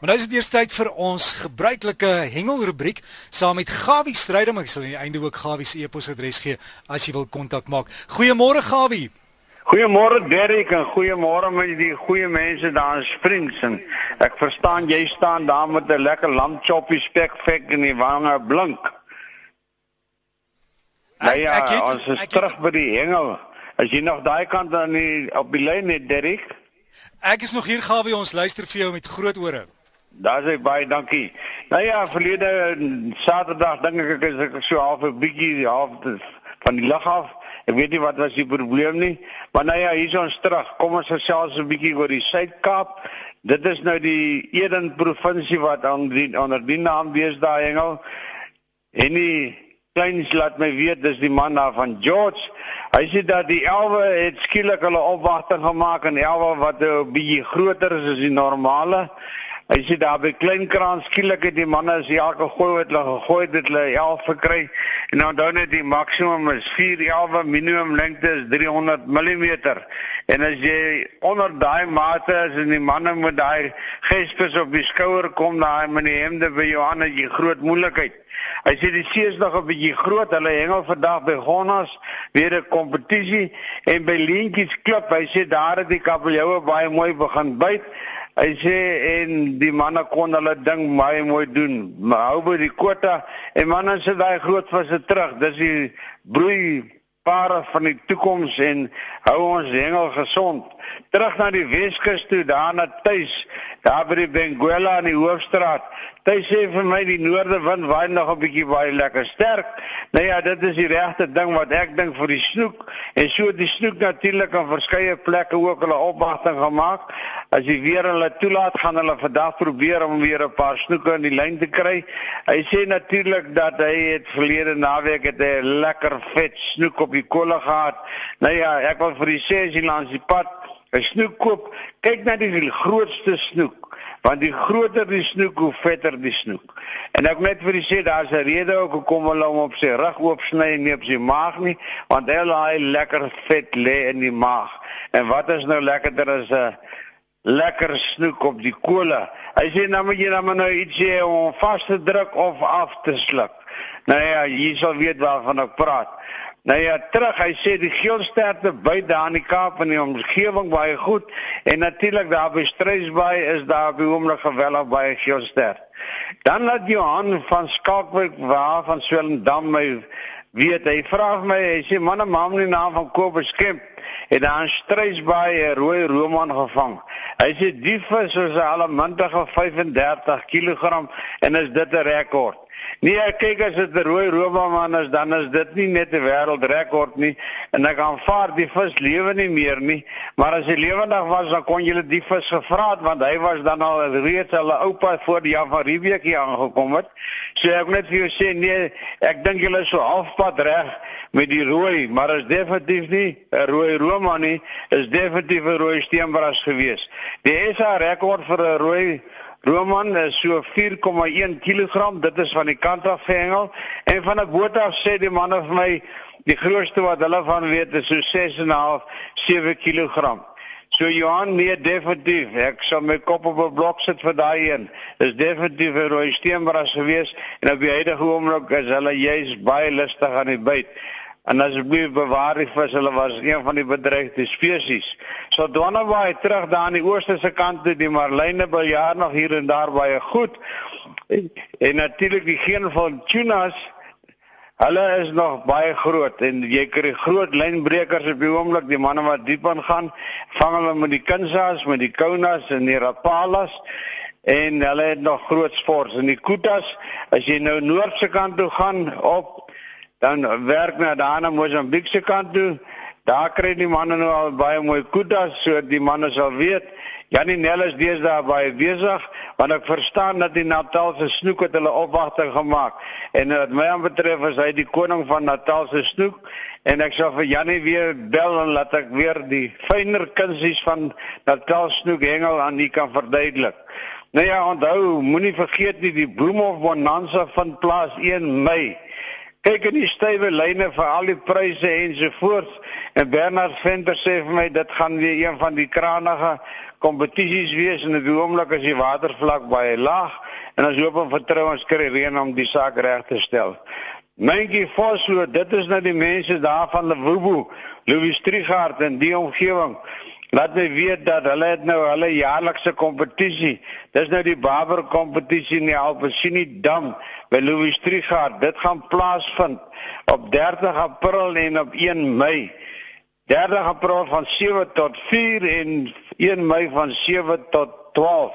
Maar nou is dit eers tyd vir ons gebruikelike hengelrubriek saam met Gawie Strydom. Ek sal aan die einde ook Gawie se e-posadres gee as jy wil kontak maak. Goeiemôre Gawie. Goeiemôre Derrick en goeiemôre met die goeie mense daar in Springs en ek verstaan jy staan daar met 'n lekker lamchoppie spek fek in die wange blink. Nou ja, ek, ek het, ons is terug het, by die hengel. As jy nog daai kant aan die op die lyn het Derrick. Ek is nog hier Gawie, ons luister vir jou met groot ore. Daar sê baie dankie. Nou ja, verlede Saterdag dink ek ek is so half 'n bietjie half van die lig af. Ek weet nie wat was die probleem nie, maar nou ja, hier is ons terug. Kom ons gesels 'n bietjie oor die Suid-Kaap. Dit is nou die Eden provinsie wat onder die, onder die naam wees daai hengel. En die kleins laat my weet dis die man daar van George. Hy sê dat die elwe het skielik hulle opwagting gemaak en elwe wat 'n bietjie groter is as die normale. Hy sê daar by Kleinkraan skielik het die manne as elke gooi wat hulle gegooi het, hulle 11 gekry. En nou dan net die maksimum is 4 11 minimum lengte is 300 mm. En as jy onder daai mate is en die manne met daai gespes op die skouer kom daai met die hemde by het jy groot moeilikheid. Hy sê die see is nog 'n bietjie groot. Hulle hengel vandag by Gonnas weer 'n kompetisie en by Leentjies Klip. Hy sê daar het die kabeljoue baie mooi begin byt. Hy sê en die manne kon hulle ding baie mooi doen. Maar hou by die kwota en manne sit daai groot visse terug. Dis die broei pare van die toekoms en hou ons hengel gesond. Terug na die Weskus toe, daar na tuis, daar by die Benguela in die hoofstraat. Hy sê vir my die noordewind waai nog 'n bietjie baie lekker sterk. Nou ja, dit is die regte ding wat ek dink vir die snoek en so die snoek natuurlik aan verskeie plekke ook hulle opwagting gemaak. As jy weer hulle toelaat, gaan hulle vandag probeer om weer 'n paar snoeke in die lyn te kry. Hy sê natuurlik dat hy het verlede naweek het 'n lekker vet snoek op die kolle gehad. Nou ja, ek wil vir die sê as jy langs die pad 'n snoek koop, kyk na die grootste snoek want die groter die snoek hoe vetter die snoek. En ek net vir u sê daar's 'n rede ook hoekom hulle hom op sy rug oopsny en nie op sy maag nie, want hy laai lekker vet lê in die maag. En wat is nou lekkerder as 'n lekker snoek op die kolle? Hy sê nou moet jy dan nou iets hê om vas te druk of af te sluk. Nou ja, jy sal weet waarvan ek praat. Nou ja, terug, hy sê die geelsterte by daar in die Kaap en die omgewing baie goed en natuurlik daar by Strysbaai is daar by oomblik geweldig baie geelstert. Dan laat Johan van Skalkwyk waar van Swellendam my weet hy vra my hy sê manne mam nie naam van Kobus Kemp het daar 'n Strysbaai 'n rooi roman gevang. Hy sê die vis is 'n allemintige 35 kg en is dit 'n rekord. Nee, kyk as dit 'n rooi robaman is, dan is dit nie net 'n wêreldrekord nie en ek aanvaar die vis lewe nie meer nie, maar as hy lewendig was, dan kon jy die vis gevra het want hy was dan al reeds hulle oupa voor die Java Riebeek hier aangekom het. So ek net vir jou sê nee, ek dink julle is so halfpad reg met die rooi, maar is definitief nie 'n rooi roman nie, is definitief 'n rooi steenbras gewees. Die SA rekord vir 'n rooi Roman is so 4,1 kg, dit is van die kant af gehengel en van 'n boot af sê die manne vir my die grootste wat hulle van weet is so 6,5 7 kg. So Johan nee definitief, ek sal my kop op 'n blok sit vir daai een. Dis definitief 'n rooi steenbras gewees en op die huidige oomblik is hulle juis baie lustig aan die byt. En asseblief bewaar die vis, hulle was een van die bedreigde spesies. So Dwanabaai terug daar aan die ooste se kant toe, die marline biljaar nog hier en daar baie goed. En natuurlik die geen van tunas Hulle is nog baie groot. En jy kry groot lynbrekers op die oomblik, die manne wat diep in gaan, vang hulle met die kinsas, met die kaunas en die rapalas. En hulle het nog groot sport en die kutas as jy nou noordse kant toe gaan op dan werk na daar na Mosambiek se kant toe. Daar kry die manne nou al baie mooi kudas, so die manne sal weet. Janie Nel is deesdae baie besig, want ek verstaan dat die Natal se snoek het hulle opwagting gemaak. En wat my aanbetref is hy die koning van Natal se snoek en ek sal vir Janie weer bel en laat ek weer die fynere kunsies van Natal snoek hengel aan u kan verduidelik. Nou ja, onthou, moenie vergeet nie die Bloemhof Bonanza van plaas 1 Mei. Kyk in die stywe lyne vir al die pryse ensovoorts en Bernard Venter sê vir my dit gaan weer een van die kranige kompetisies wees en die oomblik as die watervlak baie laag en ons hoop en vertrou ons kry reën om die saak reg te stel. Myntjie Voslo, dit is nou die mense daar van Lewubu, Louis Trigard en die omgewing. Laat my weet dat hulle het nou hulle jaarlikse kompetisie. Dis nou die Barber kompetisie in die Alpesini Dam by Louis Trigard. Dit gaan plaasvind op 30 April en op 1 Mei. 30 April van 7 tot 4 en 1 Mei van 7 tot 12.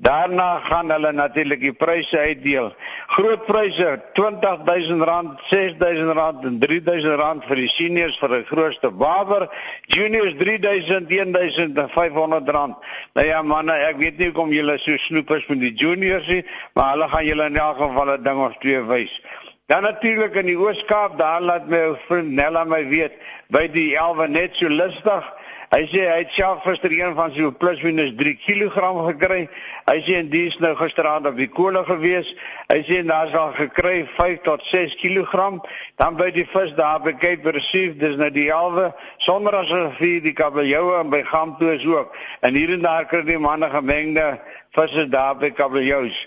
Daarna gaan hulle natuurlik die pryse uitdeel. Groot pryse, R20000, R6000 en R3000 vir die seniors vir die grootste baber, juniors R3000, R1500. Nou ja manne, ek weet nie hoekom julle so snoep is met die juniors nie, maar hulle gaan julle in elk geval 'n ding of twee wys. Dan natuurlik in die Oos-Kaap, daar laat my vriend Nella my weet, by die Elwe net so lustig. Hy sê hy het self gister een van sy plus minus 3 kg gekry. Hy sê en dis nou gisteraand op die kolle gewees. Hy sê daar's al gekry 5 tot 6 kg. Dan by die vis daar by Cape Receive, dis nou die halwe sonder as vir die kabeljoue en by Gamtoe is ook. En hier en daar kry die manne gemengde visse daar by kabeljous.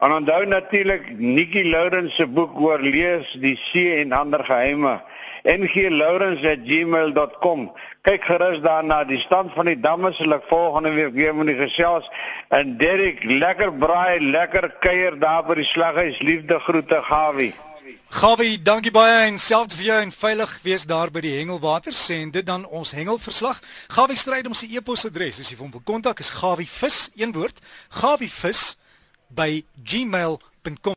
En onthou natuurlik Nikki Lourens se boek oor lees die see en ander geheime nglourens@gmail.com. Kyk gerus daarna die stand van die damme sal ek volgende week weer met die gesels. En Derek, lekker braai, lekker kuier daar by die slaghuis. Liefde groete Gawie. Gawie, dankie baie en selfs vir jou en veilig wees daar by die hengelwater sê en dit dan ons hengelverslag. Gawie stryd om sy e-posadres. As jy hom wil kontak is gawievis, een woord, gawievis by gmail.com